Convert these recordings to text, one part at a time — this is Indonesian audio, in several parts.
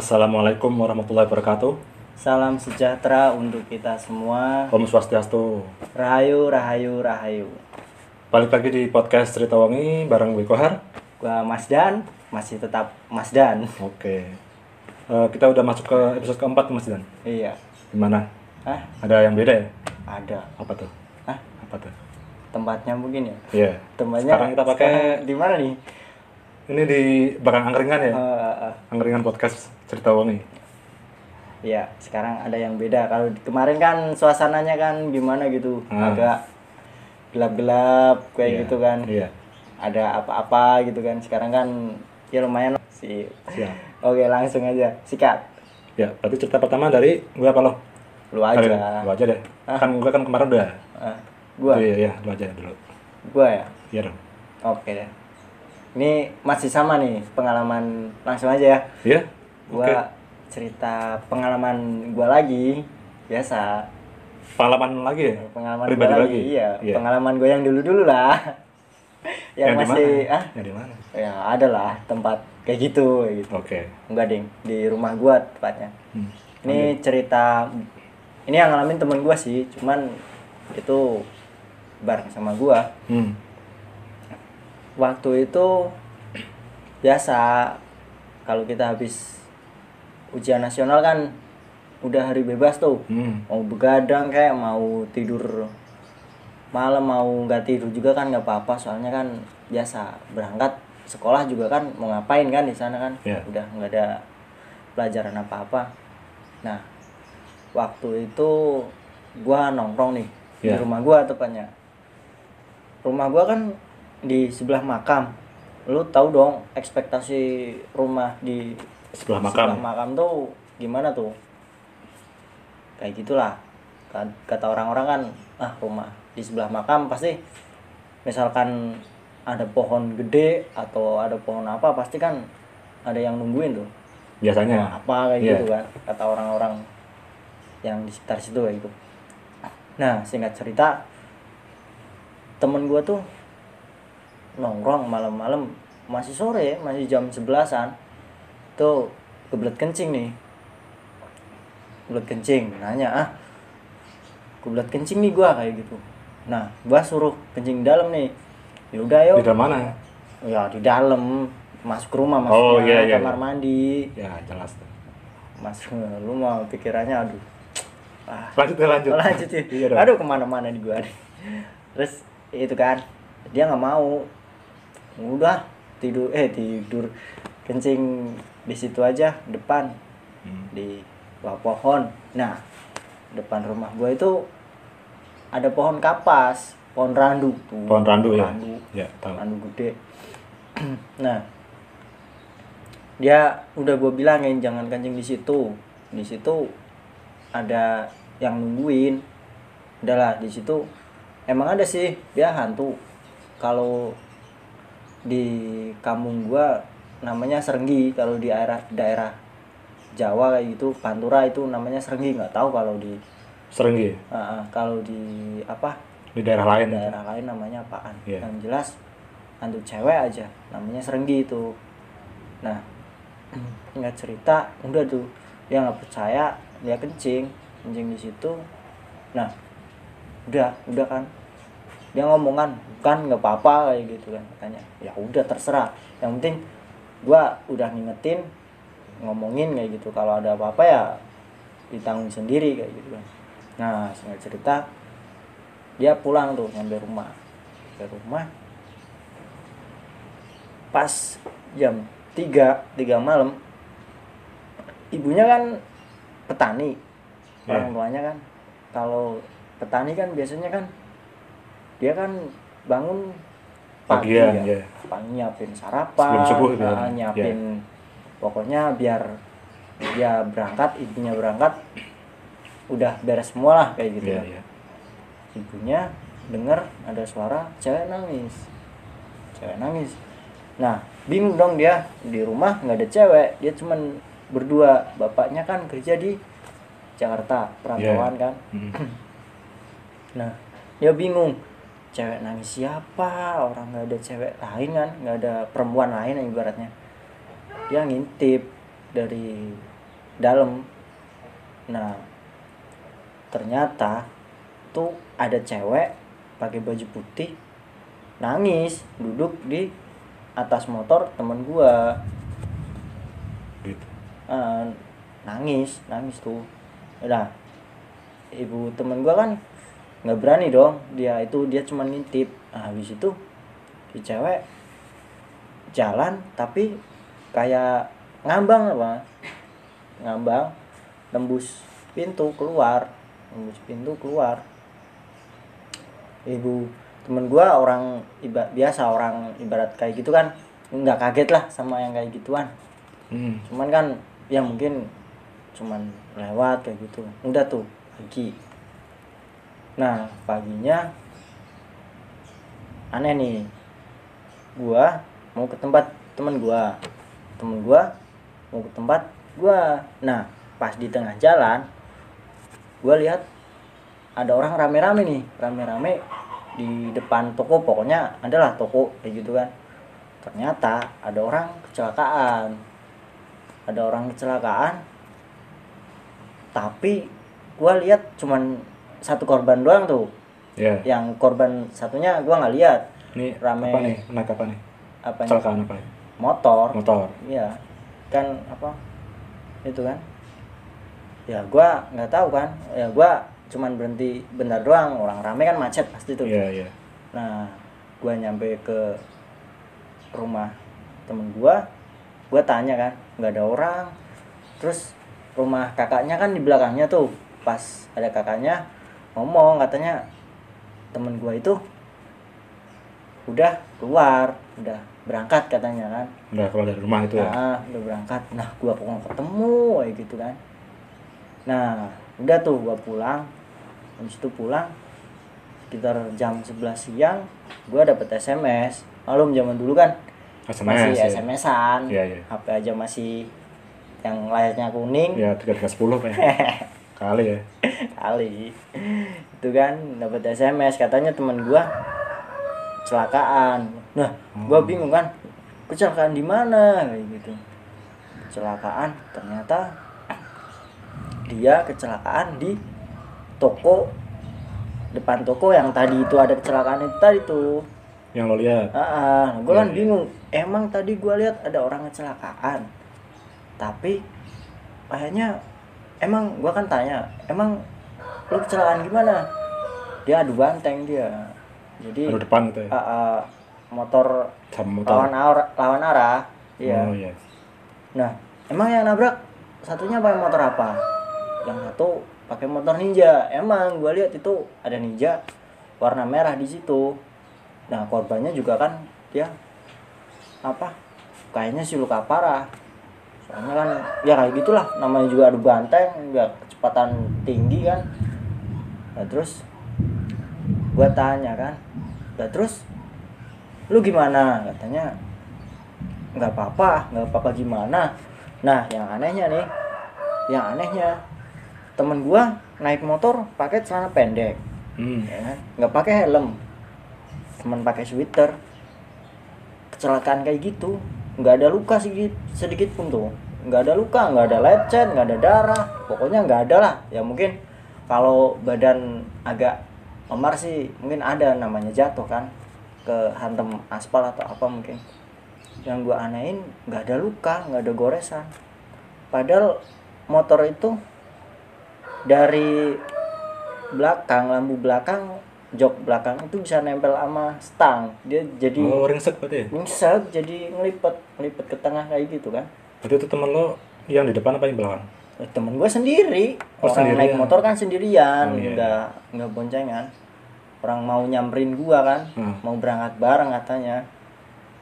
Assalamualaikum warahmatullahi wabarakatuh. Salam sejahtera untuk kita semua. Om Swastiastu. Rahayu, rahayu, rahayu. Balik lagi di podcast Cerita Wangi bareng gue Kohar. Gua Mas Dan, masih tetap Mas Dan. Oke. Eh, kita udah masuk ke episode keempat Mas Dan. Iya. Gimana? Hah? Ada yang beda ya? Ada. Apa tuh? Hah? Apa tuh? Tempatnya mungkin ya. Iya. Tempatnya Sekarang kita pakai di mana nih? Ini di Barang Angkringan ya. Eh, eh, eh. Angkringan podcast Cerita Wangi. Iya, sekarang ada yang beda. Kalau kemarin kan suasananya kan gimana gitu, Hmm. agak gelap-gelap kayak Iya. gitu kan. Iya. Ada apa-apa gitu kan. Sekarang kan ya lumayan sih. Siap. Oke, langsung aja. Sikat. Ya, berarti cerita pertama dari gue apa lo? Lu aja. Kali- Lu aja deh. Kan gue kan kemarin udah. Ah, gua. Iya, iya, lu aja dulu. Gua ya. Iya dong. Oke deh. Ini masih sama nih pengalaman langsung aja ya. Iya? Gua Oke. cerita pengalaman gua lagi biasa. Pengalaman lagi ya? Pengalaman Pribadi gua lagi? lagi. Iya, Iya. pengalaman gua yang dulu-dulu lah. yang, di masih mana? ah Yang di mana? ya ada lah tempat kayak gitu kayak gitu. Oke. Enggak ding, di rumah gua tepatnya. Hmm. Ini cerita ini yang ngalamin temen gua sih, cuman itu bareng sama gua. Hmm. Waktu itu biasa kalau kita habis ujian nasional kan udah hari bebas tuh Hmm. mau begadang kayak mau tidur malam mau nggak tidur juga kan nggak apa-apa soalnya kan biasa berangkat sekolah juga kan mau ngapain kan di sana kan Iya. udah nggak ada pelajaran apa-apa nah waktu itu gua nongkrong nih di Iya. rumah gua tepatnya rumah gua kan di sebelah makam lu tahu dong ekspektasi rumah di Sebelah makam. sebelah makam tuh gimana tuh kayak gitulah Ka- kata orang-orang kan ah rumah di sebelah makam pasti misalkan ada pohon gede atau ada pohon apa pasti kan ada yang nungguin tuh Biasanya. apa kayak Iya. gitu kan kata orang-orang yang di sekitar situ kayak gitu nah singkat cerita temen gua tuh nongkrong malam-malam masih sore masih jam sebelasan tuh kebelet kencing nih kebelet kencing nanya ah kebelet kencing nih gua kayak gitu nah gua suruh kencing dalam nih yaudah yuk Di dalam mana? ya di dalam masuk rumah Oh, maksudnya iya, iya, kamar iya. mandi Ya, jelas. tuh. mas lu mau pikirannya aduh ah Lanjut lanjut. oh, lanjut ya. Iya aduh ke mana-mana di gua nih terus itu kan dia nggak mau udah tidur eh tidur kencing di situ aja depan Hmm. di bawah pohon. Nah depan rumah gua itu ada pohon kapas pohon randu tuh. Pohon randu ya. randu. Ya, tahu. anu gede. Nah dia udah gue bilangin jangan kencing di situ. Di situ ada yang nungguin. Udahlah di situ emang ada sih dia hantu. Kalau di kampung gua namanya serenggi. Kalau di daerah daerah Jawa kayak gitu Pantura itu namanya serenggi. Nggak tahu kalau di Serenggi. ah, kalau di apa? Di daerah lain. daerah lain namanya apaan? Iya. yang jelas hantu cewek aja. Namanya serenggi itu. Nah ingat cerita? Udah tuh. Dia nggak percaya dia kencing. Kencing di situ. Nah udah udah kan dia ngomong kan kan nggak apa-apa kayak gitu kan. Katanya ya udah terserah. Yang penting gua udah ngingetin ngomongin kayak gitu. Kalau ada apa-apa ya ditanggung sendiri kayak gitu kan. Nah singkat cerita dia pulang tuh nyampe rumah. Ke rumah. Pas jam 3 3 malam ibunya kan petani. Ya. orang tuanya kan. Kalau petani kan biasanya kan dia kan bangun pagi Pagian, ya, ya. pagi nyiapin sarapan Sebelum subuh ya. nyiapin pokoknya biar dia berangkat ibunya berangkat udah beres semua lah kayak gitu Iya, kan iya. ibunya dengar ada suara cewek nangis cewek nangis nah bingung dong dia di rumah nggak ada cewek dia cuman berdua bapaknya kan kerja di Jakarta perantauan kan Hmm. nah dia bingung cewek nangis siapa? Orang nggak ada cewek lain kan? Nggak ada perempuan lain ibaratnya. Dia ngintip dari dalam. Nah ternyata tuh ada cewek pakai baju putih nangis duduk di atas motor temen gua. Gitu. Eh, nangis nangis tuh. Udah ibu temen gua kan nggak berani dong. Dia itu dia cuma ngintip. Nah, habis itu si cewek jalan tapi kayak ngambang apa? Ngambang tembus pintu keluar. Tembus pintu keluar. Ibu temen gua orang iba, biasa orang ibarat kayak gitu kan nggak kaget lah sama yang kayak gituan. Hmm. cuman kan ya mungkin cuman lewat kayak gitu. Udah tuh pagi nah paginya aneh nih. Gua mau ke tempat temen gua. Temen gua mau ke tempat gua. Nah pas di tengah jalan gua lihat ada orang rame-rame nih. Rame-rame di depan toko pokoknya adalah toko kayak gitu kan. Ternyata ada orang kecelakaan. Ada orang kecelakaan tapi gua lihat cuman satu korban doang tuh. Ya yang korban satunya gua nggak lihat. Ini Rame. apa nih? Naik apa nih? Apa kecelakaan apa ya? motor. Motor. Iya. Kan apa? Itu kan. Ya gua nggak tahu kan. Ya gua cuman berhenti bentar doang. Orang rame kan macet pasti tuh. Iya iya. Nah gua nyampe ke rumah temen gua. Gua tanya kan nggak ada orang. Terus rumah kakaknya kan di belakangnya tuh. Pas ada kakaknya ngomong katanya temen gua itu udah keluar udah berangkat katanya kan. Udah keluar dari rumah itu ya? Nah udah berangkat. Nah gua pokoknya ketemu kayak gitu kan. Nah udah tuh gua pulang. Habis itu pulang sekitar jam 11 siang gua dapet SMS malum zaman dulu kan SMS masih ya. SMS-an Iya, iya. HP aja masih yang layarnya kuning. Ya tiga tiga sepuluh pak ya. kali ya. Kali. Itu kan dapat SMS katanya teman gua kecelakaan nah gua Hmm. bingung kan kecelakaan di mana? Kayak gitu. Kecelakaan ternyata dia kecelakaan di toko depan toko yang tadi itu ada kecelakaan itu tadi tuh. Yang lo lihat? Ah, gue Iya, kan iya. bingung. Emang tadi gue lihat ada orang kecelakaan, tapi kayaknya emang gue kan tanya, emang lu kecelakaan gimana? Dia adu banteng dia. Jadi baru depan gitu ya ah, ah, motor sama motor lawan arah, lawan arah. Iya. oh iya Nah, emang yang nabrak satunya pakai motor apa? Yang satu pakai motor ninja. Emang gue lihat itu ada ninja warna merah di situ. Nah, korbannya juga kan dia apa? Kayaknya sih luka parah. Soalnya kan ya kayak gitulah namanya juga adu banteng, ya kecepatan tinggi kan. Nah, terus gua tanya kan. Nah, terus lu gimana? Katanya nggak apa-apa nggak apa-apa gimana nah yang anehnya nih yang anehnya temen gua naik motor pakai celana pendek hmm. ya kan nggak pakai helm temen pakai sweater kecelakaan kayak gitu nggak ada luka sedikit sedikit pun tuh. Nggak ada luka nggak ada lecet nggak ada darah. Pokoknya nggak ada lah. Ya mungkin kalau badan agak memar sih mungkin ada namanya jatuh kan. Ke hantem aspal atau apa mungkin. Yang gua anehin nggak ada luka nggak ada goresan. Padahal motor itu dari belakang lampu belakang jok belakang itu bisa nempel sama stang. Dia jadi oh ringsek berarti ya? nyesek jadi ngelipet ngelipet ke tengah kayak gitu kan. Berarti itu temen lo yang di depan apa yang belakang? Eh, temen gue sendiri. Oh, orang naik sendirian. motor kan sendirian Oh, iya, nggak nggak boncengan. Orang mau nyamperin gua kan Hmm. mau berangkat bareng katanya.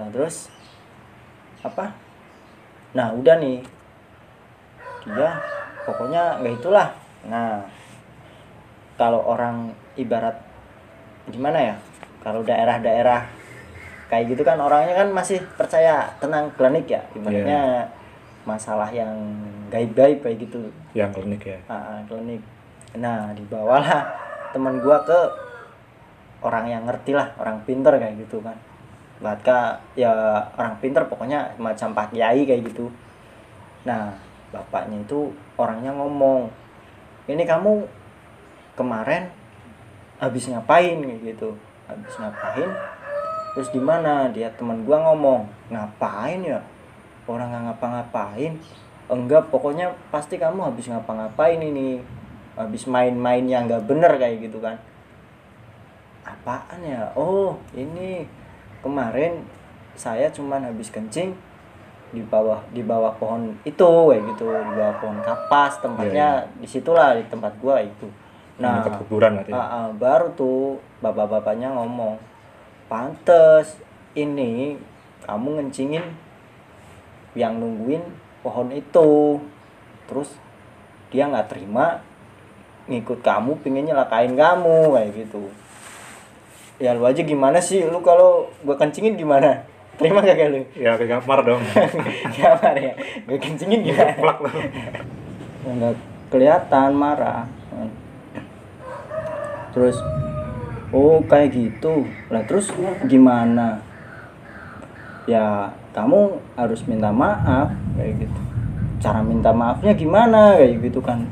Nah terus apa? Nah udah nih. Dia pokoknya nggak itulah. Nah kalau orang ibarat gimana ya kalau daerah-daerah kayak gitu kan orangnya kan masih percaya tenang klinik ya ibaratnya masalah yang gaib-gaib kayak gitu. Yang klinik ya? Ah, ah, klinik. Nah dibawalah teman gua ke orang yang ngerti lah orang pinter kayak gitu kan. Bahkan ya orang pinter pokoknya macam pak kiai kayak gitu. Nah bapaknya itu orangnya ngomong ini kamu kemarin habis ngapain? kayak gitu. Habis ngapain? Terus di mana? Dia teman gua ngomong. Ngapain ya? Orang nggak ngapa-ngapain? Enggak pokoknya pasti kamu habis ngapa-ngapain ini. Habis main-main yang nggak bener kayak gitu kan. Apaan ya? Oh ini kemarin saya cuman habis kencing di bawah di bawah pohon itu kayak gitu. Di bawah pohon kapas tempatnya di situlah di tempat gua itu nah Dekat kuburan ah, ah, baru tuh bapak-bapaknya ngomong pantes ini kamu ngencingin yang nungguin pohon itu. Terus dia nggak terima ngikut kamu pengen nyelakain kamu kayak gitu. Ya lu aja gimana sih? Lu kalau gua kencingin gimana? Terima gak lu? Ya ke kamar dong. Gambar ya? Gue kencingin gimana? Plak nggak kelihatan marah terus oh kayak gitu. Lah terus gimana? Ya kamu harus minta maaf kayak gitu. Cara minta maafnya gimana kayak gitu kan.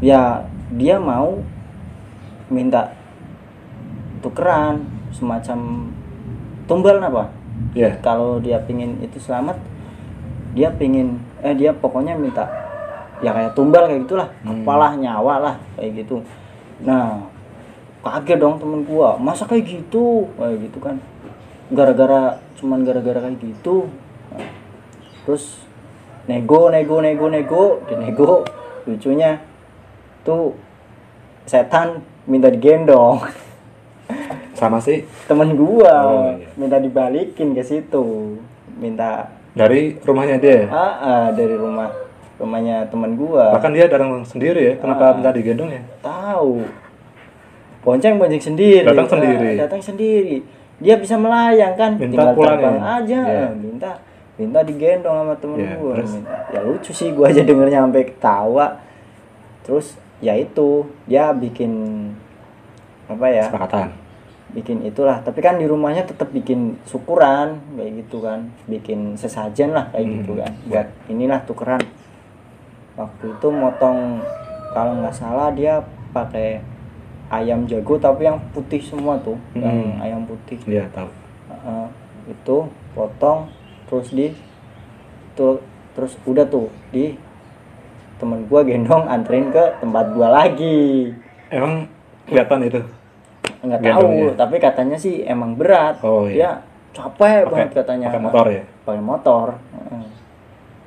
Ya dia mau minta tukeran semacam tumbal apa? Ya. kalau dia pingin itu selamat dia pingin eh dia pokoknya minta ya kayak tumbal kayak gitulah. Hmm. kepala nyawa lah kayak gitu nah kaget dong temen gua. Masa kayak gitu? Kayak gitu kan. Gara-gara cuman gara-gara kayak gitu. Nah, terus nego nego nego nego dinego. Lucunya tuh setan minta digendong. Sama sih. Temen gua Oh, iya. minta dibalikin ke situ. Minta dari rumahnya dia. ah, ah, dari rumah rumahnya temen gua Bahkan dia datang sendiri ya. Kenapa Ah. minta digendong ya? tahu bonceng bonceng sendiri Datang Ah, sendiri. datang sendiri dia bisa melayang kan Minta tinggal pulang terbang ya? aja Iya. Ah, minta minta digendong sama temen Iya, gua terus? ya lucu sih gua aja dengernya sampai ketawa terus ya itu dia bikin apa ya Kesepakatan. bikin itulah tapi kan di rumahnya tetap bikin syukuran kayak gitu kan bikin sesajen lah kayak Hmm. gitu kan buat inilah tukeran waktu itu motong kalau nggak salah dia pakai ayam jago tapi yang putih semua tuh yang Hmm. ayam putih Iya tahu. Heeh, itu potong terus di tuh terus udah tuh di temen gua gendong anterin ke tempat gua lagi Emang kelihatan itu. nggak tahu tapi katanya sih emang berat Oh, iya. dia capek Pakai- banget katanya pakai motor ya? pakai motor.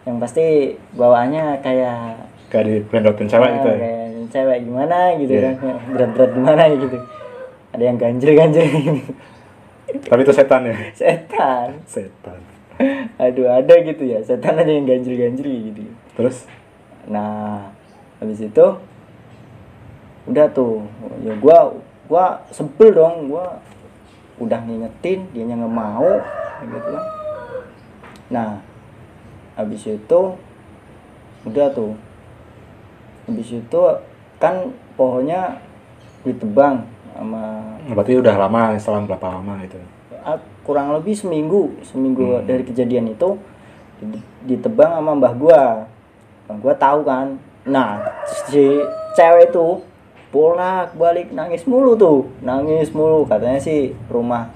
Yang pasti bawaannya kayak Kayak di pendokin cewek eh, gitu ya. kayak cewek gimana gitu Iya. kan berat-berat gimana gitu ada yang ganjil-ganjil gitu. Tapi itu setan ya. setan Setan. aduh ada gitu ya setan aja yang ganjil-ganjil gitu Terus nah habis itu udah tuh ya gua gua sebel dong gua udah ngingetin dia nggak mau gitu kan nah habis itu udah tuh habis itu kan pohonnya ditebang sama berarti udah lama selang berapa lama itu. ah, kurang lebih seminggu seminggu Hmm. dari kejadian itu di- ditebang sama mbah gua mbah gua tahu kan nah si cewek itu bolak balik nangis mulu tuh nangis mulu katanya sih rumah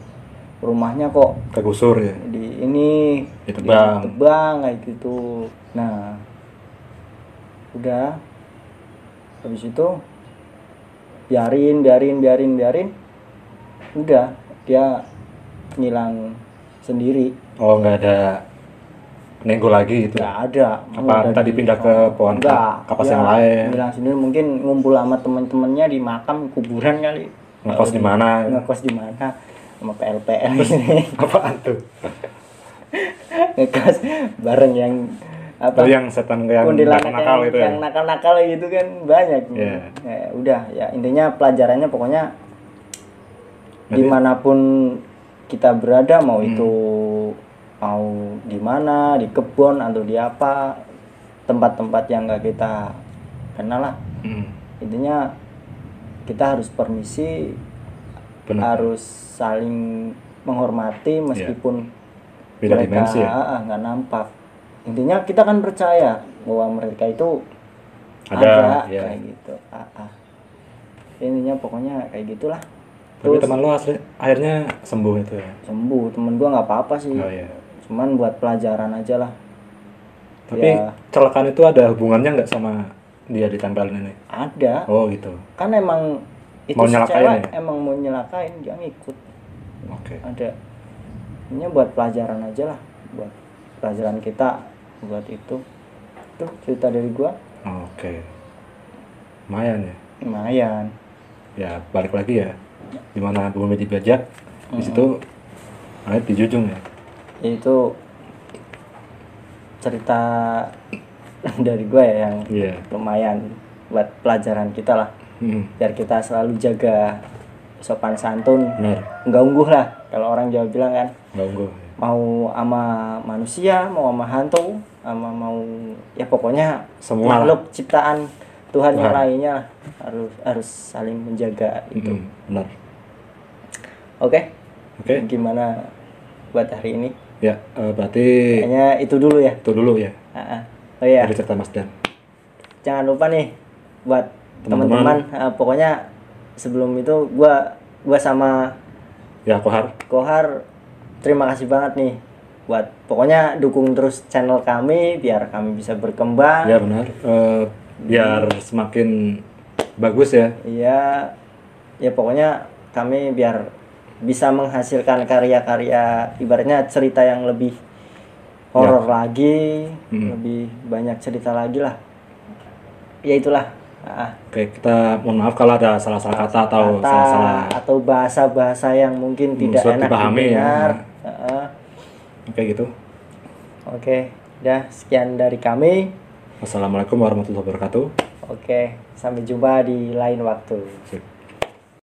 rumahnya kok Kegusur ya. di ini Ditebang. ditebang kayak gitu nah udah habis itu biarin biarin biarin biarin udah dia ngilang sendiri Oh nggak ada nego lagi gitu. nggak ada Apa Udah minta di- dipindah ke pohon Nggak, kapas dia yang lain? ngilang sendiri mungkin ngumpul sama temen-temennya di makam kuburan kali Ngekos di mana? ngekos di mana sama PLPL ini Apaan tuh? ngekos bareng yang apa Itu yang setan yang kuntilanak nakal-nakal yang, itu ya. yang nakal-nakal gitu kan banyak Iya. Ya, udah ya intinya pelajarannya pokoknya Berarti- di mana pun kita berada mau Hmm. itu mau di mana di kebun atau di apa tempat-tempat yang nggak kita kenal lah Hmm, intinya kita harus permisi benar. harus saling menghormati meskipun Beda mereka dimensi ya. ah, nggak nampak intinya kita kan percaya bahwa mereka itu Ada, ada, ya. kayak gitu ah, ah. intinya pokoknya kayak gitulah Tapi terus teman lu asli akhirnya sembuh itu ya. sembuh temen gua nggak apa-apa sih Oh iya. cuman buat pelajaran aja lah Tapi Ya. kecelakaan itu ada hubungannya nggak sama dia ditempelin ini? ada Oh gitu. kan emang itu Mau nyelakain ya? emang mau nyelakain dia ngikut Oke. ada ini buat pelajaran aja lah buat pelajaran kita buat itu tuh cerita dari gua Oke. Lumayan ya. lumayan Ya balik lagi ya. Di mana bumi dibajak, di situ ayat dijunjung ya. itu cerita dari gue ya yang Iya. lumayan buat pelajaran kita lah Hmm. biar kita selalu jaga sopan santun Benar. nggak ungguh lah kalau orang Jawa bilang kan Nggak unggul. mau sama manusia mau sama hantu sama mau ya pokoknya Semua makhluk ciptaan Tuhan yang Tuhan. lainnya lah. harus harus saling menjaga itu Hmm, Benar. oke Oke. gimana buat hari ini Ya, eh, berarti kayaknya itu dulu ya itu dulu ya. Ah, ah. oh Dari cerita Mas Dan. jangan lupa nih buat Teman-teman. eh, pokoknya sebelum itu gua gua sama Ya, Kohar. Kohar terima kasih banget nih buat pokoknya dukung terus channel kami biar kami bisa berkembang Ya benar. Eh, biar semakin bagus ya. iya ya pokoknya kami biar bisa menghasilkan karya-karya ibaratnya cerita yang lebih horor lagi Hmm. lebih banyak cerita lagi lah ya itulah Ah, Oke, kita mohon maaf kalau ada salah-salah kata atau salah-salah. atau bahasa-bahasa yang mungkin Hmm, tidak enak dipahami ya. didengar. Heeh. Oke gitu. Oke, dah sekian dari kami. Wassalamualaikum warahmatullahi wabarakatuh. Oke, sampai jumpa di lain waktu. Sip.